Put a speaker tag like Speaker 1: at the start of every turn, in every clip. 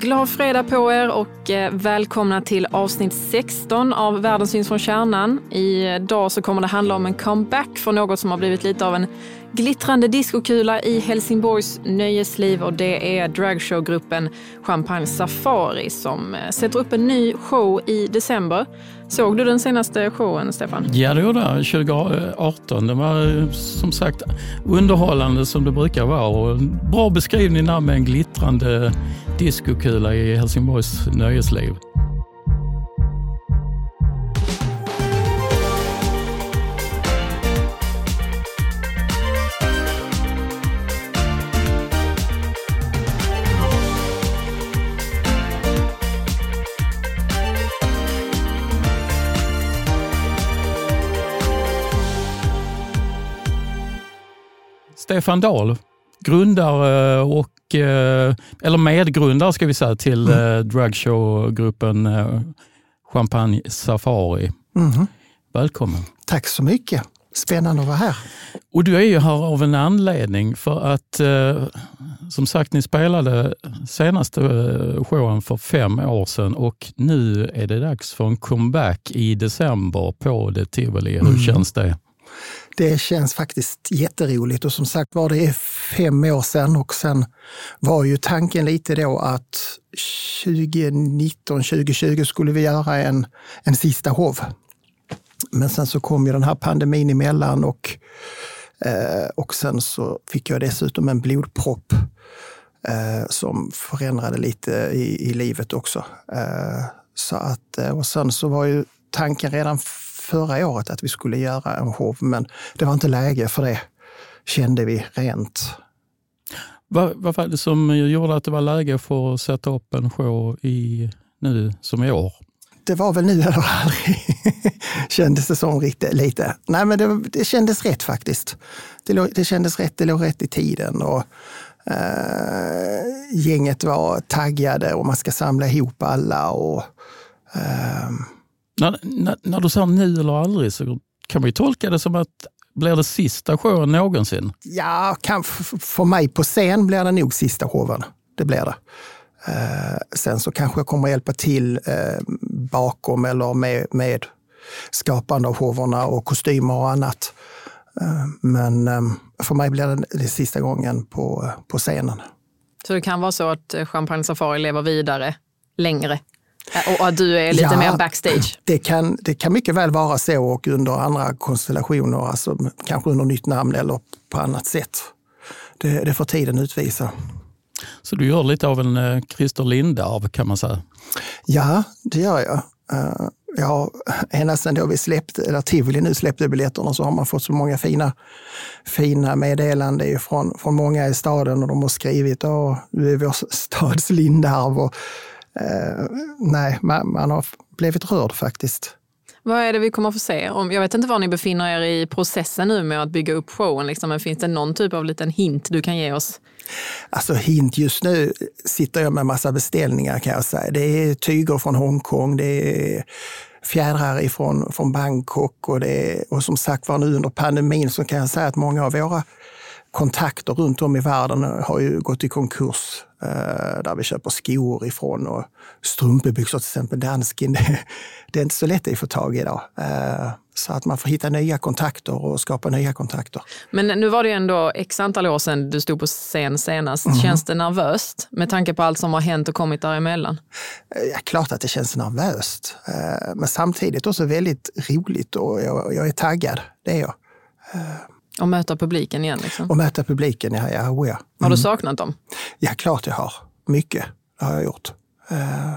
Speaker 1: Glad fredag på er och eh, välkomna till avsnitt 16 av Världens syns från kärnan. Idag så kommer det handla om en comeback för något som har blivit lite av en glittrande diskokula i Helsingborgs nöjesliv och det är dragshowgruppen Champagne Safari som eh, sätter upp en ny show i december. Såg du den senaste showen, Stefan?
Speaker 2: Ja, det gjorde jag. 2018. Den var eh, som sagt underhållande som det brukar vara och bra beskrivning där med en glittrande diskokula i Helsingborgs nöjesliv. Stefan Dahl, grundare och, eh, eller medgrundare ska vi säga till mm. dragshowgruppen Champagne Safari. Mm. Välkommen.
Speaker 3: Tack så mycket. Spännande att vara här.
Speaker 2: Och du är ju här av en anledning för att som sagt, ni spelade senaste showen för fem år sedan och nu är det dags för en comeback i december på det Tivoli. Hur mm. känns det?
Speaker 3: Det känns faktiskt jätteroligt och som sagt var det är fem år sedan och sen var ju tanken lite då att 2019, 2020 skulle vi göra en, en sista hov. Men sen så kom ju den här pandemin emellan och, eh, och sen så fick jag dessutom en blodpropp eh, som förändrade lite i, i livet också. Eh, så att, eh, och sen så var ju tanken redan förra året att vi skulle göra en show, men det var inte läge för det, kände vi rent.
Speaker 2: Vad, vad var det som gjorde att det var läge för att sätta upp en show i, nu som i år?
Speaker 3: Det var väl nu eller aldrig, kändes det som riktigt, lite. Nej, men det, det kändes rätt faktiskt. Det, det kändes rätt, det låg rätt i tiden. Och, eh, gänget var taggade och man ska samla ihop alla. Och, eh,
Speaker 2: när, när, när, du säger nu eller aldrig så kan man ju tolka det som att blir det sista showen någonsin?
Speaker 3: Ja, kan, för mig på scen blir det nog sista showen. Det blir det. Eh, sen så kanske jag kommer hjälpa till eh, bakom eller med, med skapande av showerna och kostymer och annat. Eh, men eh, för mig blir det, det sista gången på, på scenen.
Speaker 1: Så det kan vara så att Champagne Safari lever vidare längre och att du är lite ja, mer backstage?
Speaker 3: Det kan, det kan mycket väl vara så och under andra konstellationer, alltså kanske under nytt namn eller på annat sätt. Det, det får tiden utvisa.
Speaker 2: Så du gör lite av en eh, Christer Lindarw kan man säga?
Speaker 3: Ja, det gör jag. Uh, ja, ända sedan då vi släppte, eller Tivoli nu släppte biljetterna så har man fått så många fina, fina meddelanden från, från många i staden och de har skrivit att du är vår stads Lindarw. Och eh, nej, man, man, har blivit rörd faktiskt.
Speaker 1: Vad är det vi kommer att få se? Om, jag vet inte var ni befinner er i processen nu med att bygga upp showen, liksom, men finns det någon typ av liten hint du kan ge oss?
Speaker 3: Alltså hint, just nu sitter jag med massa beställningar kan jag säga. Det är tyger från Hongkong, det är fjädrar ifrån, från Bangkok och, det är, och som sagt var nu under pandemin så kan jag säga att många av våra kontakter runt om i världen har ju gått i konkurs. Eh, där vi köper skor ifrån och strumpbyxor till exempel, dansken. Det, det är inte så lätt att få tag i idag. Eh, så att man får hitta nya kontakter och skapa nya kontakter.
Speaker 1: Men nu var det ju ändå x antal år sedan du stod på scen senast. Mm. Känns det nervöst med tanke på allt som har hänt och kommit däremellan?
Speaker 3: Eh, ja, klart att det känns nervöst. Men samtidigt också väldigt roligt och jag, jag är taggad. Det är jag.
Speaker 1: Och möta publiken igen? Liksom.
Speaker 3: Och möta publiken, ja. ja, oh ja. Mm.
Speaker 1: Har du mm. saknat dem?
Speaker 3: Ja, klart jag har. Mycket det har jag gjort. Uh,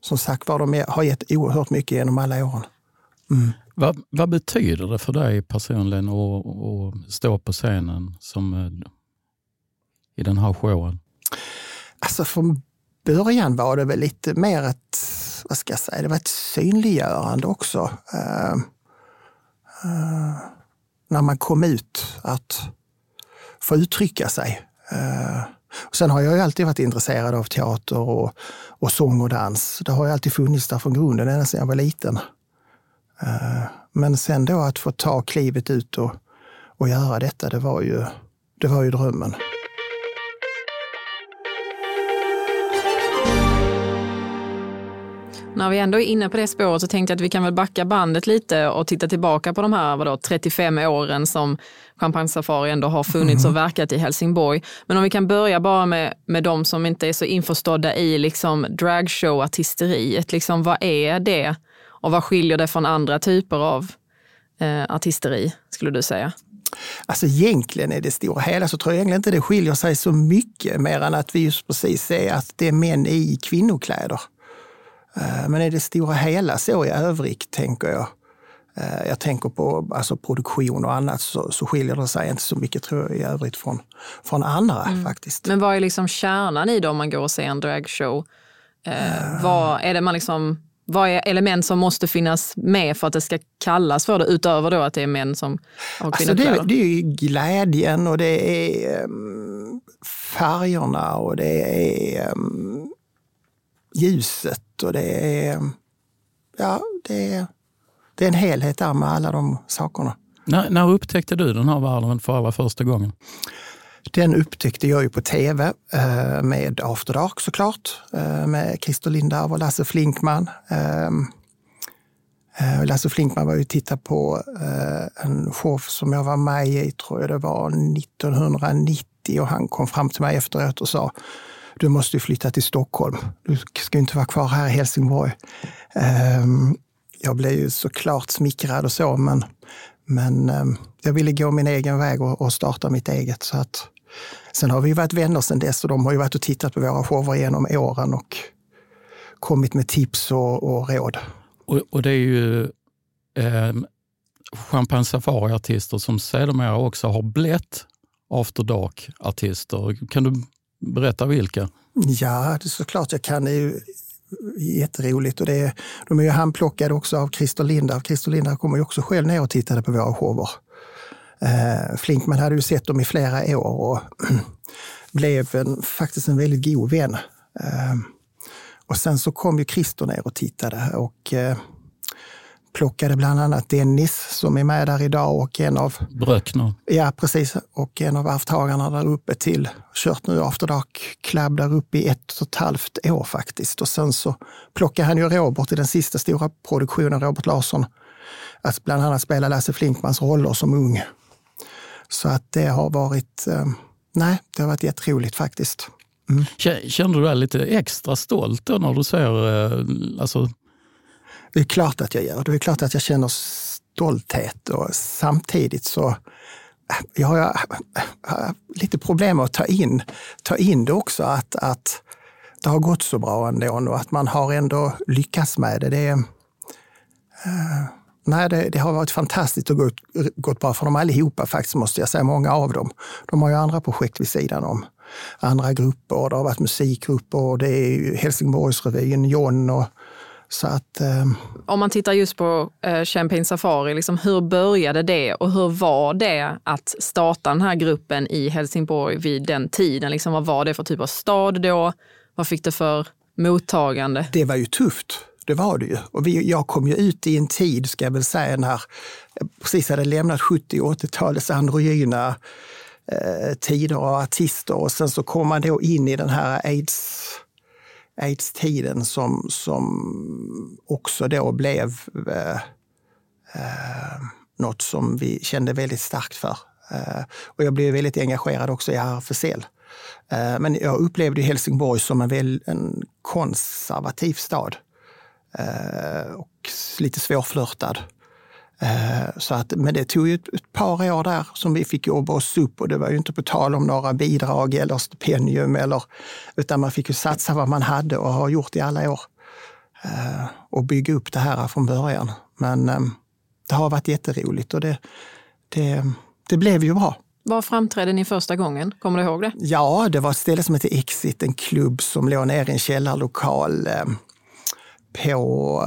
Speaker 3: som sagt var, de har gett oerhört mycket genom alla åren.
Speaker 2: Mm. Vad, vad, betyder det för dig personligen att, att stå på scenen som, eh, i den här showen?
Speaker 3: Alltså från början var det väl lite mer ett, vad ska jag säga, det var ett synliggörande också. Uh, uh, när man kom ut att få uttrycka sig. Eh, och sen har jag ju alltid varit intresserad av teater och, och sång och dans. Det har ju alltid funnits där från grunden, ända sedan jag var liten. Eh, men sen då att få ta klivet ut och, och göra detta, det var ju, det var ju drömmen.
Speaker 1: När vi ändå är inne på det spåret så tänkte jag att vi kan väl backa bandet lite och titta tillbaka på de här vadå, 35 åren som Champagne Safari ändå har funnits och verkat i Helsingborg. Men om vi kan börja bara med, med de som inte är så införstådda i liksom dragshow-artisteriet. Liksom, vad är det och vad skiljer det från andra typer av eh, artisteri, skulle du säga?
Speaker 3: Alltså egentligen är det stora hela så tror jag egentligen inte det skiljer sig så mycket mer än att vi just precis ser att det är män i kvinnokläder. Eh, men i det stora hela så i övrigt tänker jag. Eh, jag tänker på alltså produktion och annat så, så skiljer det sig inte så mycket tror jag i övrigt från, från andra mm. faktiskt.
Speaker 1: Men vad är liksom kärnan i det om man går och ser en dragshow? Eh, vad är det man liksom vad är element som måste finnas med för att det ska kallas för det, utöver då att det är män som har
Speaker 3: alltså det, det är ju glädjen och det är um, färgerna och det är um, ljuset och det är, ja, det är, det är en helhet där med alla de sakerna.
Speaker 2: När, när upptäckte du den här världen för allra första gången?
Speaker 3: Den upptäckte jag ju på tv eh, med After Dark såklart, eh, med Christer Lindarw och Lasse Flinkman. Ehm, eh, Lasse Flinkman var ju titta på en show som jag var med i, tror jag det var 1990 och han kom fram till mig efteråt och sa du måste ju flytta till Stockholm. Du ska inte vara kvar här i Helsingborg. Ehm, jag blev ju såklart smickrad och så, men, men ehm, jag ville gå min egen väg och, starta mitt eget. Så att, sen har vi varit vänner sedan dess och de har ju varit och tittat på våra shower genom åren och kommit med tips och, och råd.
Speaker 2: Och, och, det är ju eh, Champagne Safari-artister som sedermera också har blivit After Dark-artister. Kan du Berätta vilka.
Speaker 3: Ja, det är såklart jag kan. Det är ju jätteroligt. Och det är, de är ju handplockade också av Christer Lindar. Christer Lindar kommer ju också själv ner och tittade på våra shower. Eh, Flinkman hade ju sett dem i flera år och blev en, faktiskt en väldigt god vän. Eh, och sen så kom ju Christer ner och tittade och eh, plockade bland annat Dennis som är med där idag och en av...
Speaker 2: Bröckner.
Speaker 3: Ja, precis. Och en av arvtagarna där uppe till, kört nu After Dark Club där uppe i ett och ett halvt år faktiskt. Och sen så plockade han ju Robert i den sista stora produktionen, Robert Larsson, att bland annat spela Lasse Flinkmans roller som ung. Så att det har varit, eh, nej, det har varit jätteroligt faktiskt.
Speaker 2: Mm. Känner du dig lite extra stolt då när du ser eh, alltså,
Speaker 3: det är klart att jag gör. Det är klart att jag känner stolthet och samtidigt så äh, jag har jag lite problem med att ta in, ta in det också, att, att det har gått så bra ändå och att man har ändå lyckats med det. det är, uh, nej, det, det, har varit fantastiskt och gått, gått bra för dem allihopa faktiskt, måste jag säga. Många av dem. De har ju andra projekt vid sidan om. Andra grupper, det har varit musikgrupper, och det är Helsingborgsrevyn, John och så att, eh,
Speaker 1: Om man tittar just på eh, Champagne Safari, liksom, hur började det och hur var det att starta den här gruppen i Helsingborg vid den tiden? Liksom, vad var det för typ av stad då? Vad fick det för mottagande?
Speaker 3: Det var ju tufft. Det var det ju. Och vi, jag kom ju ut i en tid, ska jag väl säga, när jag precis hade lämnat 70 och 80-talets androgyna eh, tider och artister. Och sen så kom man då in i den här aids aids-tiden som, som också då blev eh, eh, något som vi kände väldigt starkt för. Eh, och jag blev väldigt engagerad också i RFSL. Eh, men jag upplevde Helsingborg som en, väl, en konservativ stad eh, och lite svårflörtad. Eh, så att, men det tog ju ett, ett, par år där som vi fick jobba oss upp och det var ju inte på tal om några bidrag eller stipendium, eller, utan man fick ju satsa vad man hade och har gjort i alla år. Eh, och bygga upp det här från början. Men eh, det har varit jätteroligt och det, det, det blev ju bra.
Speaker 1: Var framträdde ni första gången? Kommer du ihåg det?
Speaker 3: Ja, det var ett ställe som hette Exit, en klubb som låg nere i en källarlokal på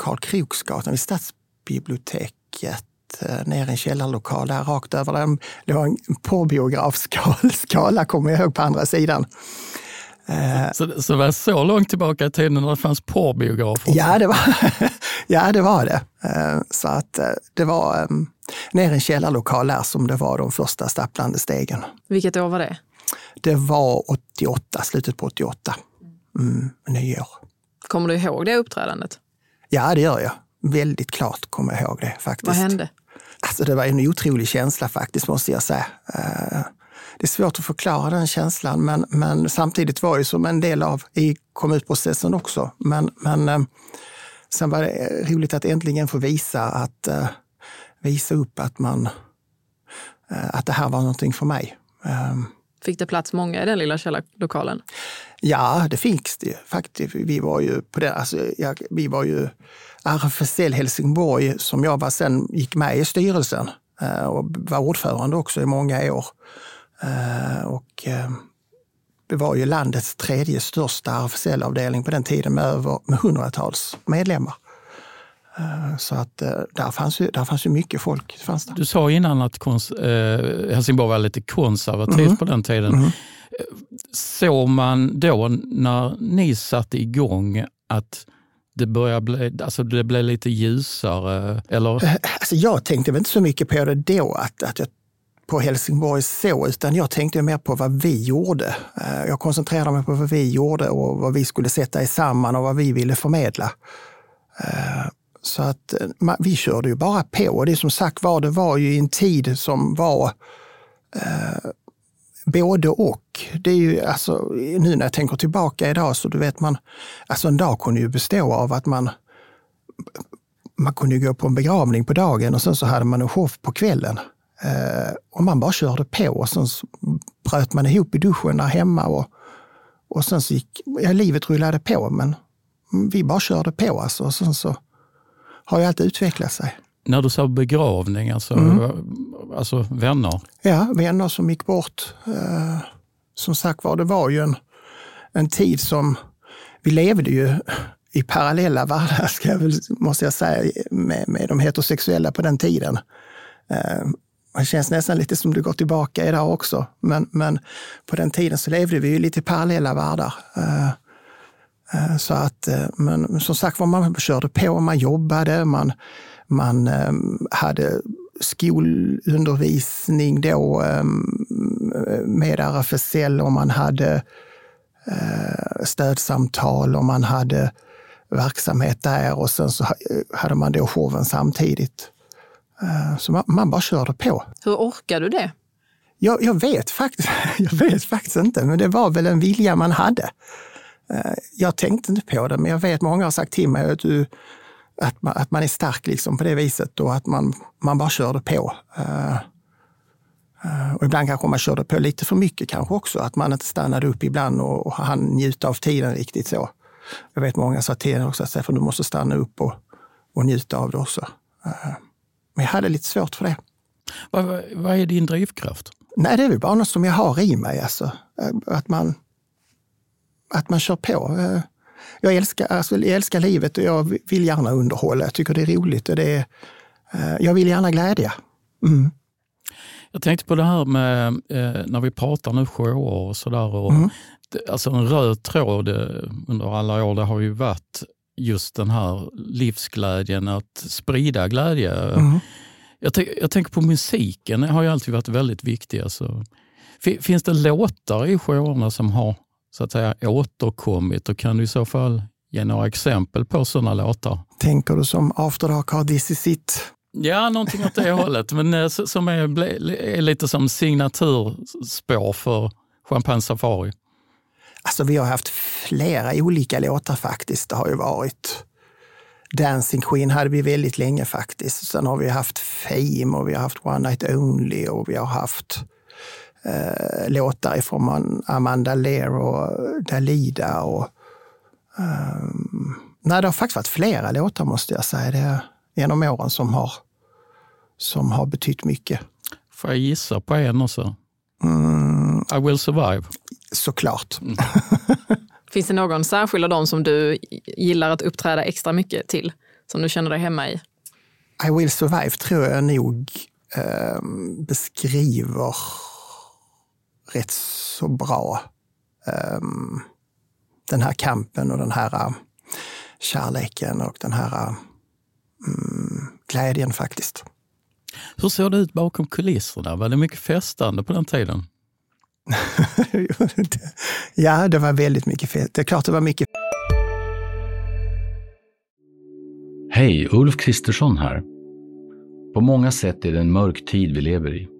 Speaker 3: Karl Kroksgatan vid Stadsbiblioteket. eh, ner i en källarlokal där rakt över. Den. Det var en porrbiografskala, kommer jag ihåg, på andra sidan.
Speaker 2: Så, så det var så långt tillbaka i tiden när det fanns porrbiografer?
Speaker 3: Ja, det var, ja, det var det. Så att det var ner i en källarlokal där som det var de första stapplande stegen.
Speaker 1: Vilket år var det?
Speaker 3: Det var 88, slutet på 88. Mm, nyår.
Speaker 1: Kommer du ihåg det uppträdandet?
Speaker 3: Ja, det gör jag. Väldigt klart kommer jag ihåg det faktiskt.
Speaker 1: Vad hände?
Speaker 3: Alltså, det var en otrolig känsla faktiskt, måste jag säga. Eh, det är svårt att förklara den känslan, men, men samtidigt var det som en del av i kom ut-processen också. Men, men eh, sen var det roligt att äntligen få visa att eh, visa upp att man att det här var någonting för mig.
Speaker 1: Fick det plats många i den lilla källarlokalen?
Speaker 3: Ja, det fick det faktiskt. Vi var ju på det, alltså, jag, vi var ju RFSL Helsingborg som jag var sen gick med i styrelsen eh, och var ordförande också i många år. Eh, och eh, det var ju landets tredje största RFSL-avdelning på den tiden med över med hundratals medlemmar. Så att där fanns ju, där fanns ju mycket folk. Fanns
Speaker 2: Du sa innan att kons, eh, Helsingborg var lite konservativt mm. på den tiden. Mm. Såg man då när ni satte igång att det började bli, alltså det blev lite ljusare? Eller?
Speaker 3: Eh, alltså jag tänkte väl inte så mycket på det då, att, att jag, på Helsingborg så, utan jag tänkte mer på vad vi gjorde. Eh, jag koncentrerade mig på vad vi gjorde och vad vi skulle sätta i samman och vad vi ville förmedla. Så att eh, vi körde ju bara på. Och det som sagt var, det var ju en tid som var eh, både och. Det är ju, alltså, nu när jag tänker tillbaka idag så du vet man, alltså en dag kunde ju bestå av att man, man kunde gå på en begravning på dagen och sen så hade man en show på kvällen. Eh, och man bara körde på och sen bröt man ihop i duschen där hemma och, och sen så gick, ja, livet rullade på men vi bara körde på alltså och sen så har ju allt utvecklat sig.
Speaker 2: När du sa begravning, alltså, mm. alltså vänner?
Speaker 3: Ja, vänner som gick bort. Eh, som sagt var, det var ju en, en tid som vi levde ju i parallella världar, ska jag väl, måste jag säga, med, med de heterosexuella på den tiden. Eh, det känns nästan lite som det går tillbaka idag också. Men, men på den tiden så levde vi ju lite i parallella världar. Eh så att, eh, men som sagt var, man körde på, man jobbade, man man ehm, hade skolundervisning då ehm, med RFSL och man hade eh, stödsamtal och man hade verksamhet där och sen så hade man då showen samtidigt. Eh, så man, bara körde på.
Speaker 1: Hur orkar du det?
Speaker 3: Jag, jag, vet faktiskt, jag vet faktiskt inte, men det var väl en vilja man hade. Eh, jag tänkte inte på det, men jag vet många har sagt till mig att du, att man, att man är stark liksom på det viset och att man, man bara körde på. Uh, uh, och ibland kanske man körde på lite för mycket kanske också, att man inte stannade upp ibland och, och han njuta av tiden riktigt så. Jag vet många sa till också att du måste stanna upp och, och njuta av det också. Men jag hade lite svårt för det.
Speaker 2: Vad, vad är din drivkraft?
Speaker 3: Nej, det är väl bara något som jag har i mig. Alltså. Att, man, att man kör på jag älskar, alltså, jag älskar livet och jag vill gärna underhålla. Jag tycker det är roligt och det är, eh, jag vill gärna glädja. Mm.
Speaker 2: Jag tänkte på det här med eh, när vi pratar nu shower och sådär. Mm. Alltså en röd tråd eh, under alla år, det har ju varit just den här livsglädjen, att sprida glädje. Mm. Jag, jag, tänker på musiken, det har ju alltid varit väldigt viktig. Alltså. Finns det låtar i showerna som har så att säga återkommit och kan du i så fall ge några exempel på sådana låtar?
Speaker 3: Tänker du som After Dark har This is it?
Speaker 2: Ja, någonting åt det hållet, men eh, som är, är lite som signaturspår för Champagne Safari.
Speaker 3: Alltså vi har haft flera olika låtar faktiskt. Det har ju varit Dancing Queen hade vi väldigt länge faktiskt. Sen har vi haft Fame och vi har haft One Night Only och vi har haft eh, låtar ifrån Amanda Lear och Dalida. Och, eh, nej, det har faktiskt varit flera låtar måste jag säga det, genom åren som har, som har betytt mycket.
Speaker 2: Får jag gissa på en också? Mm. I will survive.
Speaker 3: Såklart. Mm.
Speaker 1: Finns det någon särskild av dem som du gillar att uppträda extra mycket till? Som du känner dig hemma i?
Speaker 3: I will survive tror jag nog eh, beskriver rätt så bra eh, den här kampen och den här uh, kärleken och den här uh, glädjen faktiskt.
Speaker 2: Hur såg det ut bakom kulisserna? Var det mycket festande på den tiden?
Speaker 3: ja, det var väldigt mycket fest. Det är klart det var mycket.
Speaker 4: Hej, Ulf Kristersson här. På många sätt är det en mörk tid vi lever i.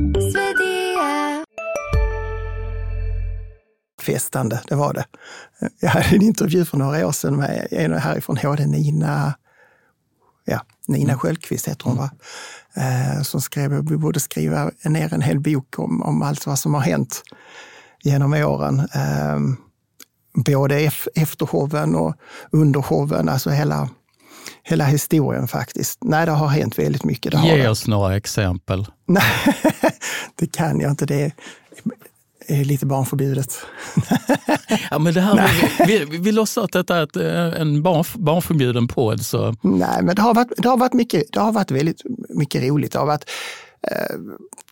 Speaker 3: Festande, det var det. Jag hade en intervju för några år sedan med en härifrån HD, Nina, ja, Nina Sköldqvist heter hon va? Eh, som skrev vi borde skriva ner en hel bok om, om allt vad som har hänt genom åren. Eh, både efter showen och under showen, alltså hela, hela historien faktiskt. Nej, det har hänt väldigt mycket.
Speaker 2: Ge oss några exempel.
Speaker 3: Nej, det kan jag inte. Det är, är lite barnförbjudet.
Speaker 2: ja, men det här, vi, vi, vi låtsas att detta är eh, en barn, barnförbjuden podd. Så.
Speaker 3: Nej, men det har, varit, det, har varit mycket, det har varit väldigt mycket roligt. Det har varit, eh,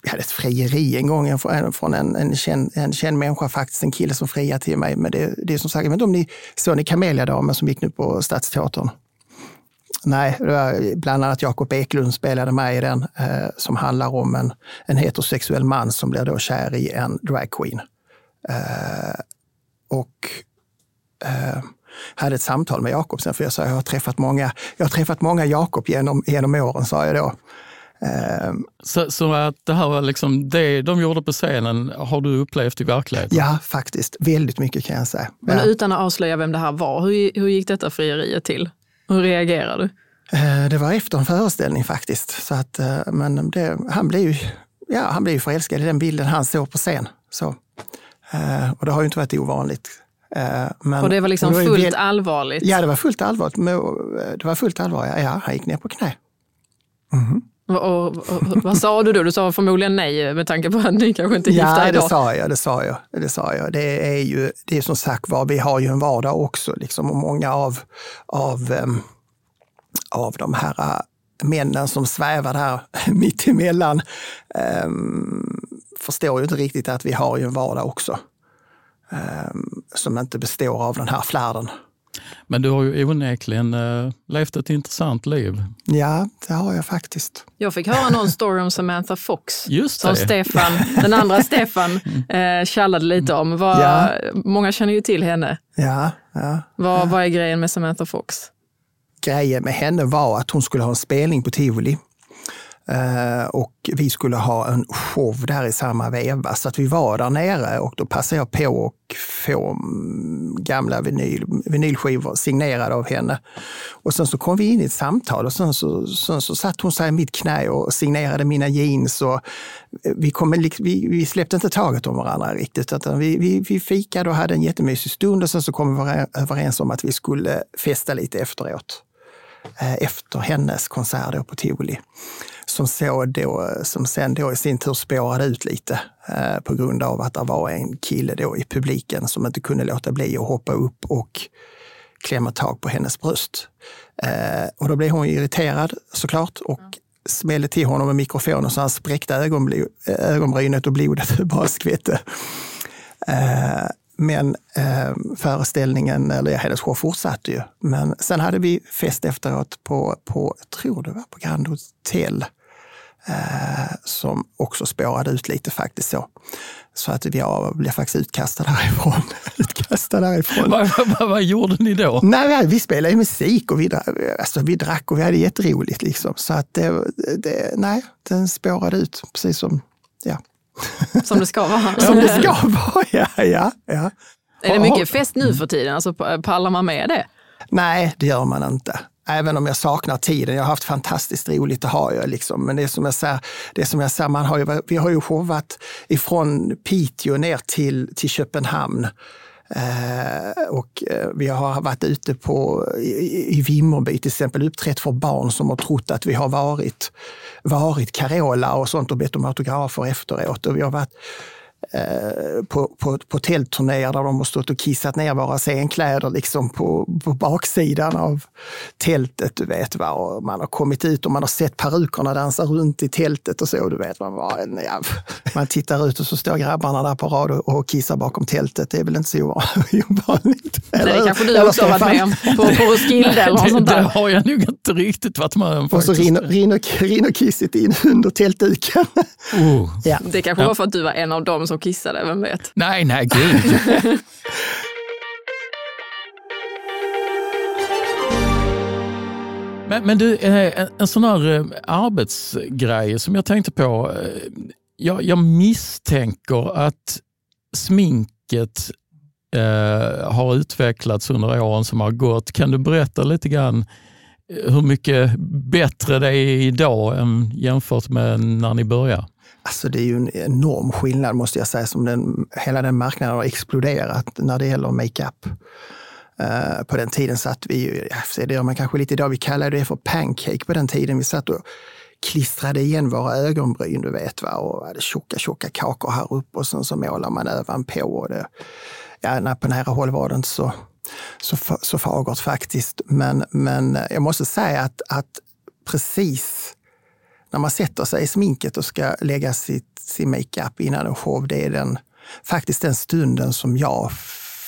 Speaker 3: vi hade ett frieri en gång från en, en, känd, en känd människa, faktiskt en kille som friade till mig. Men det, det är som sagt, jag inte om ni såg ni Kameliadamen som gick nu på Stadsteatern? Nej, det var bland annat Jakob Eklund spelade med i den, eh, som handlar om en, en heterosexuell man som blir då kär i en dragqueen. Eh, och eh, hade ett samtal med Jakob sen, för jag sa jag har träffat många, jag har träffat många Jakob genom, genom åren, sa jag då.
Speaker 2: Eh, så, så, att det här var liksom det de gjorde på scenen, har du upplevt i verkligheten?
Speaker 3: Ja, faktiskt. Väldigt mycket kan jag säga.
Speaker 1: Men utan att avslöja vem det här var, hur, hur gick detta frieriet till? Hur reagerade du?
Speaker 3: Eh, det var efter en föreställning faktiskt. Så att, eh, men det, han, blev ju, ja, han blev ju förälskad i den bilden han såg på scen. Så. Eh, och det har ju inte varit ovanligt.
Speaker 1: Men, och det var liksom det var fullt allvarligt?
Speaker 3: Ja, det var fullt allvarligt. Det var fullt allvarligt. Ja, han gick ner på knä.
Speaker 1: Mm. Och, och, vad sa du då? Du sa förmodligen nej med tanke på att ni kanske inte är
Speaker 3: ja,
Speaker 1: gifta
Speaker 3: idag. Ja, det sa jag. Det sa jag. Det, sa jag. det är ju det är som sagt var, vi har ju en vardag också. Liksom, och många av, av um, av de här äh, männen som svävar där mittemellan um, förstår ju inte riktigt att vi har ju en vardag också. Um, som inte består av den här flärden.
Speaker 2: Men du har ju onekligen uh, levt ett intressant liv.
Speaker 3: Ja, det har jag faktiskt.
Speaker 1: Jag fick höra någon story om Samantha Fox
Speaker 2: Just
Speaker 1: som Stefan, den andra Stefan uh, tjallade lite om. Var, ja. Många känner ju till henne.
Speaker 3: Ja, ja,
Speaker 1: vad,
Speaker 3: ja.
Speaker 1: vad är grejen med Samantha Fox?
Speaker 3: grejen med henne var att hon skulle ha en spelning på tivoli. Eh, och vi skulle ha en show där i samma veva. Så att vi var där nere och då passade jag på att få mm, gamla vinyl, vinylskivor signerade av henne. Och sen så kom vi in i ett samtal och sen så, sen så satt hon sig i mitt knä och signerade mina jeans. Och eh, vi, kom, liksom, vi, vi släppte inte taget om varandra riktigt. Utan vi, vi, vi fikade och hade en jättemysig stund och sen så kom vi överens om att vi skulle festa lite efteråt. Eh, efter hennes konsert på Tivoli. Som, så då, som sen då i sin tur spårade ut lite eh, på grund av att det var en kille då i publiken som inte kunde låta bli att hoppa upp och klämma tag på hennes bröst. Eh, och då blev hon irriterad såklart och smällde till honom med mikrofonen så han spräckte ögonbrynet och blodet bara skvätte. Men eh, föreställningen, eller hennes show fortsatte ju. Men sen hade vi fest efteråt på, på tror det var på Grand Hotel, eh, som också spårade ut lite faktiskt så. Så att jag blev faktiskt utkastad därifrån. utkastad därifrån.
Speaker 2: vad, vad, vad gjorde ni då?
Speaker 3: Nej, vi spelade musik och vi, alltså, vi drack och vi hade jätteroligt. Liksom. Så att det, det, nej, den spårade ut precis som, ja,
Speaker 1: som det ska vara.
Speaker 3: Som det ska vara, ja. ja, ja.
Speaker 1: Är det mycket fest nu för tiden? Alltså, pallar man med det?
Speaker 3: Nej, det gör man inte. Även om jag saknar tiden. Jag har haft fantastiskt roligt, det har jag. Liksom. Men det är som jag säger, det är som jag säger man har ju, vi har ju showat ifrån Piteå ner till, till Köpenhamn. Eh, och eh, vi har varit ute på, i, i Vimmerby till exempel, uppträtt för barn som har trott att vi har varit, varit Carola och sånt och bett om autografer efteråt. Och vi har varit på, på, på tältturnéer där de har stått och kissat ner våra scenkläder liksom på, på baksidan av tältet. Du vet, va? Och man har kommit ut och man har sett perukerna dansa runt i tältet och så. Du vet, man, bara, ja, man tittar ut och så står grabbarna där på rad och, och kissar bakom tältet. Det är väl inte så ovanligt?
Speaker 1: Eller, det kanske du också har varit med om på, på Roskilde eller något sånt där.
Speaker 2: Det har jag nog inte riktigt varit med om.
Speaker 3: Och så rinner, rinner, rinner kisset in under tältduken.
Speaker 2: Oh.
Speaker 1: Ja. Det kanske var för att du var en av dem som kissade, vem vet?
Speaker 2: Nej, nej, gud. men, men du, en, en sån här eh, arbetsgrej som jag tänkte på. Eh, jag, jag misstänker att sminket eh, har utvecklats under åren som har gått. Kan du berätta lite grann eh, hur mycket bättre det är idag än jämfört med när ni började?
Speaker 3: Alltså det är ju en enorm skillnad måste jag säga, som den, hela den marknaden har exploderat när det gäller makeup. Uh, på den tiden satt vi, det gör man kanske lite idag, vi kallade det för pancake på den tiden. Vi satt och klistrade igen våra ögonbryn, du vet, va? och hade tjocka, tjocka kakor här uppe och sen så målar man ovanpå. Och det, ja, på nära håll var det inte så, så, så fagert faktiskt. Men, men jag måste säga att, att precis när man sätter sig i sminket och ska lägga sitt, sin makeup innan en show, det är den, faktiskt den stunden som jag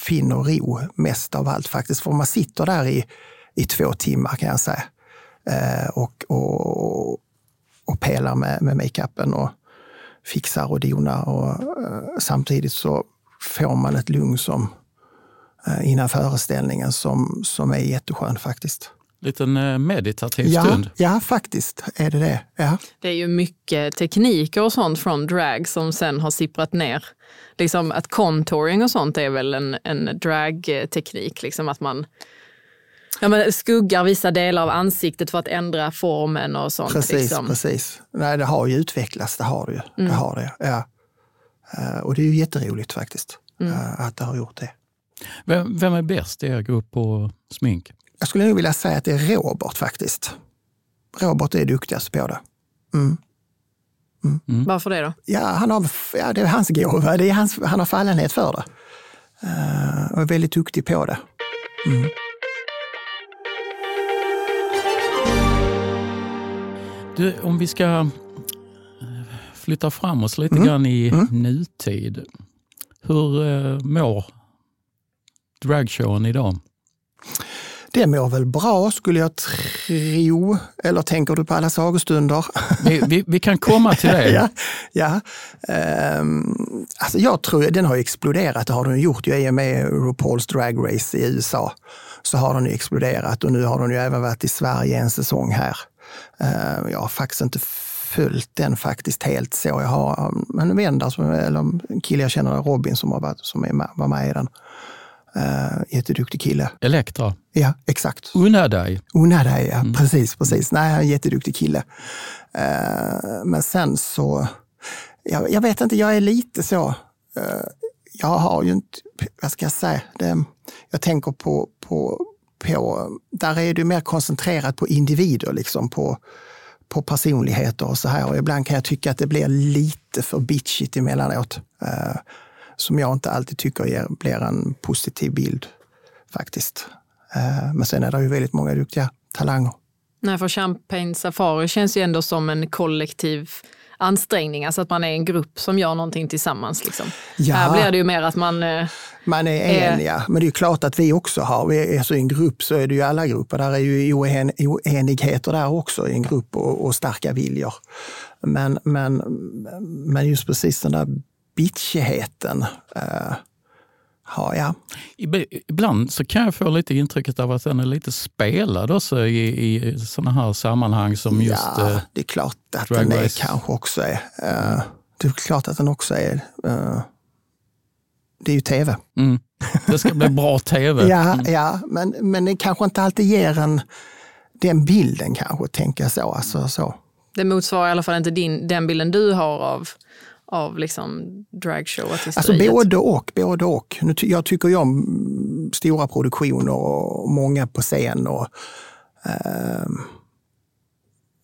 Speaker 3: finner ro mest av allt faktiskt. För man sitter där i, i två timmar kan jag säga eh, och, och, och pelar med, med makeupen och fixar och donar. Och, eh, samtidigt så får man ett lugn som, eh, innan föreställningen som, som är jätteskön faktiskt
Speaker 2: liten eh, meditativ
Speaker 3: ja,
Speaker 2: stund.
Speaker 3: Ja, faktiskt är det det. Ja.
Speaker 1: Det är ju mycket tekniker och sånt från drag som sen har sipprat ner. Liksom att contouring och sånt är väl en, en dragteknik, liksom att man Ja, men skuggar vissa delar av ansiktet för att ändra formen och sånt.
Speaker 3: Precis,
Speaker 1: liksom.
Speaker 3: precis. Nej, det har ju utvecklats, det har det ju. Mm. Det har det, ja. Uh, och det är ju jätteroligt faktiskt mm. uh, att det har gjort det.
Speaker 2: Vem, vem är bäst i er grupp på smink?
Speaker 3: Jag skulle nog vilja säga att det är Robert faktiskt. Robert är duktigast på det. Mm.
Speaker 1: Mm. Mm. Varför det då?
Speaker 3: Ja, han har, ja, det är hans gåva. Det är hans, han har fallenhet för det. Uh, och är väldigt duktig på det. Mm.
Speaker 2: Du, om vi ska eh, flytta fram oss lite mm. grann i mm. nutid. Hur uh, mår dragshowen idag?
Speaker 3: Det mår väl bra skulle jag tro. Eller tänker du på alla sagostunder?
Speaker 2: Vi, vi, vi kan komma till det.
Speaker 3: ja, ja. Um, alltså jag tror den har exploderat, det har den gjort. Jag är med RuPaul's Drag Race i USA. Så har den exploderat och nu har den ju även varit i Sverige en säsong här. Uh, jag har faktiskt inte följt den faktiskt helt så. Jag har en vän där, eller en kille jag känner, Robin, som, har varit, som är var med i den. Uh, jätteduktig kille.
Speaker 2: Elektra?
Speaker 3: Ja, exakt.
Speaker 2: Unadai?
Speaker 3: Unadai, ja. Mm. Precis, precis. Nej, han är en jätteduktig kille. Uh, men sen så, jag, jag, vet inte, jag är lite så, uh, jag har ju inte, vad ska jag säga, det, jag tänker på, på, på, där är det mer koncentrerat på individer, liksom på, på personligheter och så här. Och ibland kan jag tycka att det blir lite för bitchigt emellanåt. Uh, som jag inte alltid tycker ger, blir en positiv bild faktiskt. Eh, men sen är det ju väldigt många duktiga talanger.
Speaker 1: Nej, för Champagne Safari känns ju ändå som en kollektiv ansträngning, alltså att man är en grupp som gör någonting tillsammans. Liksom. Ja, Här blir det ju mer att man... Eh,
Speaker 3: man är en, är... ja. Men det är ju klart att vi också har, vi är, alltså i en grupp så är det ju alla grupper, där är ju oen, oenigheter där också i en grupp och, och starka viljor. Men, men, men just precis den där bitchigheten. Uh, ha, ja.
Speaker 2: Ibland så kan jag få lite intrycket av att den är lite spelad också i, i sådana här sammanhang som just Ja,
Speaker 3: uh, det är klart att den är, kanske också är. Uh, det är klart att den också är. Uh, det är ju tv.
Speaker 2: Mm. Det ska bli bra tv.
Speaker 3: ja, ja men, men det kanske inte alltid ger en den bilden kanske, tänker jag så. Alltså, så.
Speaker 1: Det motsvarar i alla fall inte din, den bilden du har av, av liksom dragshow-artisteriet?
Speaker 3: Alltså både och. Både och. Nu, jag tycker ju om stora produktioner och många på scen och, eh,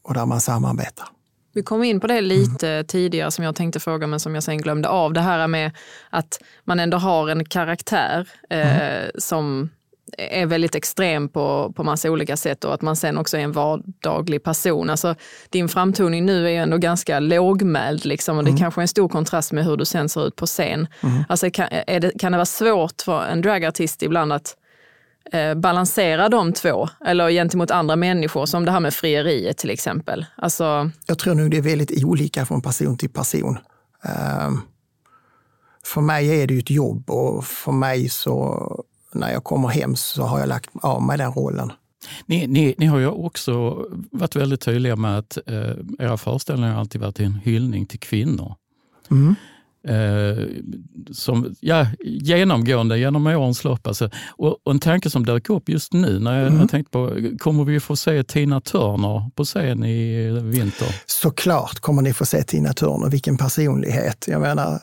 Speaker 3: och där man samarbetar.
Speaker 1: Vi kom in på det lite mm. tidigare som jag tänkte fråga men som jag sen glömde av. Det här med att man ändå har en karaktär eh, mm. som är väldigt extrem på, på massa olika sätt och att man sen också är en vardaglig person. Alltså, din framtoning nu är ju ändå ganska lågmäld liksom, och det mm. kanske är en stor kontrast med hur du sen ser ut på scen. Mm. Alltså, kan, det, kan det vara svårt för en dragartist ibland att eh, balansera de två eller gentemot andra människor som det här med frieriet till exempel? Alltså...
Speaker 3: Jag tror nog det är väldigt olika från person till person. Um, för mig är det ju ett jobb och för mig så när jag kommer hem så har jag lagt av mig den rollen.
Speaker 2: Ni, ni, ni har ju också varit väldigt tydliga med att eh, era föreställningar har alltid varit en hyllning till kvinnor. Mm. Eh, som, ja, genomgående genom årens lopp. Alltså. Och, och, en tanke som dök upp just nu när jag, mm. jag tänkte på, kommer vi få se Tina Turner på scen i vinter?
Speaker 3: Såklart kommer ni få se Tina Turner, vilken personlighet. Jag menar,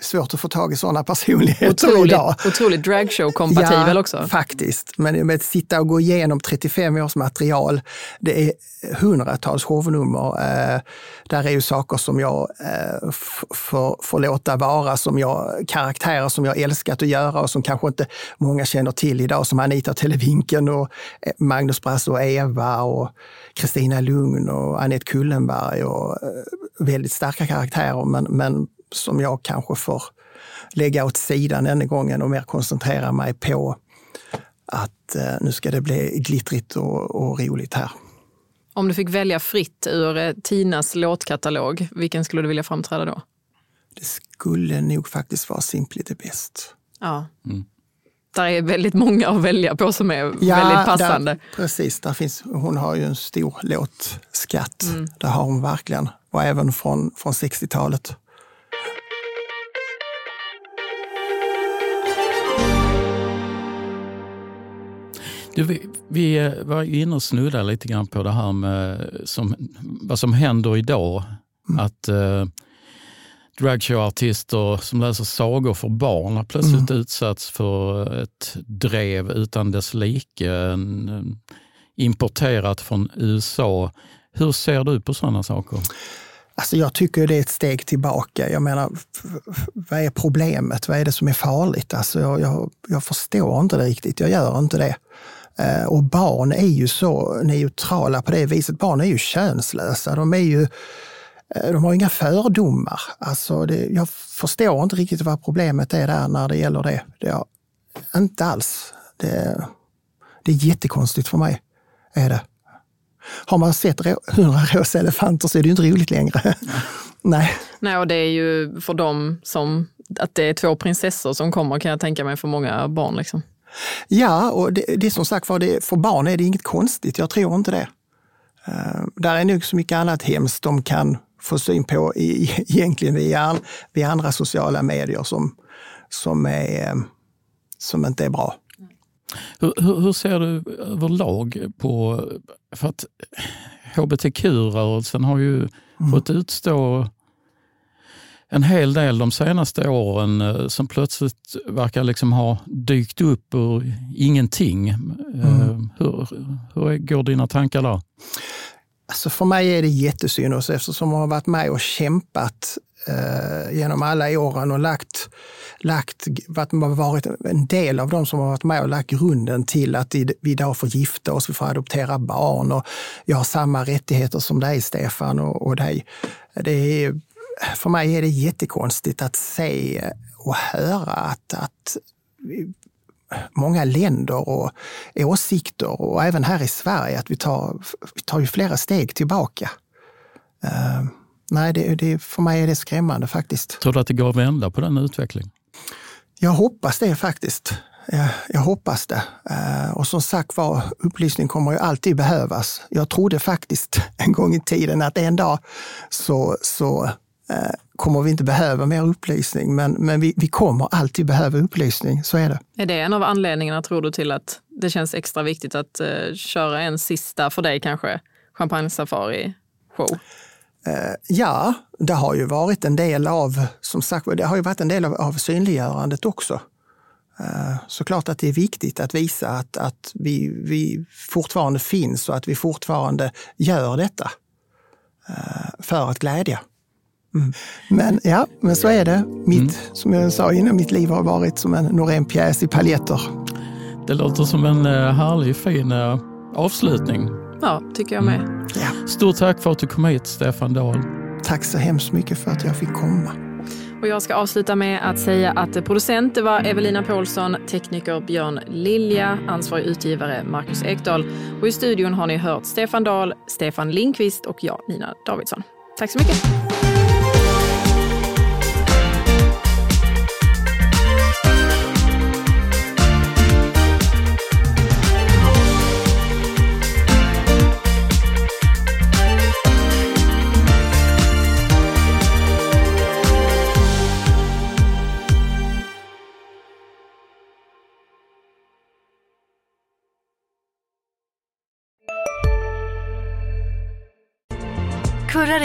Speaker 3: svårt att få tag i sådana personligheter
Speaker 1: otroligt,
Speaker 3: idag.
Speaker 1: Otroligt dragshow-kompatibel
Speaker 3: ja,
Speaker 1: också.
Speaker 3: faktiskt. Men med att sitta och gå igenom 35 års material, det är hundratals shownummer. Eh, där är ju saker som jag eh, får låta vara, som jag, karaktärer som jag älskat att göra och som kanske inte många känner till idag, som Anita Televinken och eh, Magnus Brasse och Eva och Kristina Lugn och Annette Kullenberg och eh, väldigt starka karaktärer, men, men som jag kanske får lägga åt sidan denna gången och mer koncentrera mig på att eh, nu ska det bli glittrigt och, och, roligt här.
Speaker 1: Om du fick välja fritt ur eh, Tinas låtkatalog, vilken skulle du vilja framträda då?
Speaker 3: Det skulle nog faktiskt vara Simply the Best.
Speaker 1: Ja. Mm. Där är väldigt många att välja på som är ja, väldigt passande.
Speaker 3: Där, precis, där finns, hon har ju en stor låtskatt. Mm. Det har hon verkligen. Och även från, från 60-talet.
Speaker 2: Du, vi, vi var inne och snuddade lite grann på det här med som, vad som händer idag. Mm. Att eh, dragshowartister som läser sagor för barn har plötsligt mm. utsatts för ett drev utan dess like. En, importerat från USA. Hur ser du på sådana saker?
Speaker 3: Alltså jag tycker det är ett steg tillbaka. Jag menar, vad är problemet? Vad är det som är farligt? Alltså jag, jag, jag förstår inte det riktigt. Jag gör inte det. Eh, och barn är ju så neutrala på det viset. Barn är ju könslösa. De, är ju, eh, de har inga fördomar. Alltså det, jag förstår inte riktigt vad problemet är där när det gäller det. det är, inte alls. Det, det är jättekonstigt för mig. Är det. Har man sett hundra rosa elefanter så är det ju inte roligt längre. Nej.
Speaker 1: Nej, och det är ju för dem som att det är två prinsessor som kommer kan jag tänka mig för många barn. Liksom.
Speaker 3: Ja, och det, det är som sagt var, för barn är det inget konstigt. Jag tror inte det. Uh, där är nog så mycket annat hemskt de kan få syn på i, egentligen via, via andra sociala medier som, som, är, som inte är bra.
Speaker 2: Hur, hur, hur ser du överlag på, för att hbtq-rörelsen har ju mm. fått utstå en hel del de senaste åren eh, som plötsligt verkar liksom ha dykt upp ur ingenting. Eh, mm. Hur, hur går dina tankar där?
Speaker 3: Alltså för mig är det jättesynd eftersom jag har varit med och kämpat eh, genom alla åren och lagt, lagt, varit en del av de som har varit med och lagt grunden till att vi idag får gifta oss, vi får adoptera barn och jag har samma rättigheter som dig Stefan och, och dig. Det är för mig är det jättekonstigt att se och höra att, att många länder och åsikter och även här i Sverige att vi tar, vi tar ju flera steg tillbaka. Uh, nej, det, det, för mig är det skrämmande faktiskt.
Speaker 2: Tror du att det går att vända på den utvecklingen?
Speaker 3: Jag hoppas det faktiskt. Jag, jag hoppas det. Uh, och som sagt var, upplysning kommer ju alltid behövas. Jag trodde faktiskt en gång i tiden att en dag så, så kommer vi inte behöva mer upplysning, men, men vi, vi kommer alltid behöva upplysning. Så är det.
Speaker 1: Är det en av anledningarna, tror du, till att det känns extra viktigt att uh, köra en sista, för dig kanske, champagne-safari-show?
Speaker 3: Uh, ja, det har ju varit en del av, som sagt, det har ju varit en del av, av synliggörandet också. Uh, såklart att det är viktigt att visa att, att vi, vi fortfarande finns och att vi fortfarande gör detta för att glädja. Mm. Men ja, men så är det. Mitt, mm. Som jag sa innan, mitt liv har varit som en Norén-pjäs i paljetter.
Speaker 2: Det låter som en eh, härlig, fin eh, avslutning.
Speaker 1: Ja, tycker jag med. Mm.
Speaker 2: Ja. Stort tack för att du kom hit, Stefan Dahl.
Speaker 3: Tack så hemskt mycket för att jag fick komma.
Speaker 1: Och jag ska avsluta med att säga att producent var Evelina Paulsson, tekniker Björn Lilja, ansvarig utgivare Marcus Ekdahl och i studion har ni hört Stefan Dahl, Stefan Linkvist och jag, Nina Davidsson. Tack så mycket.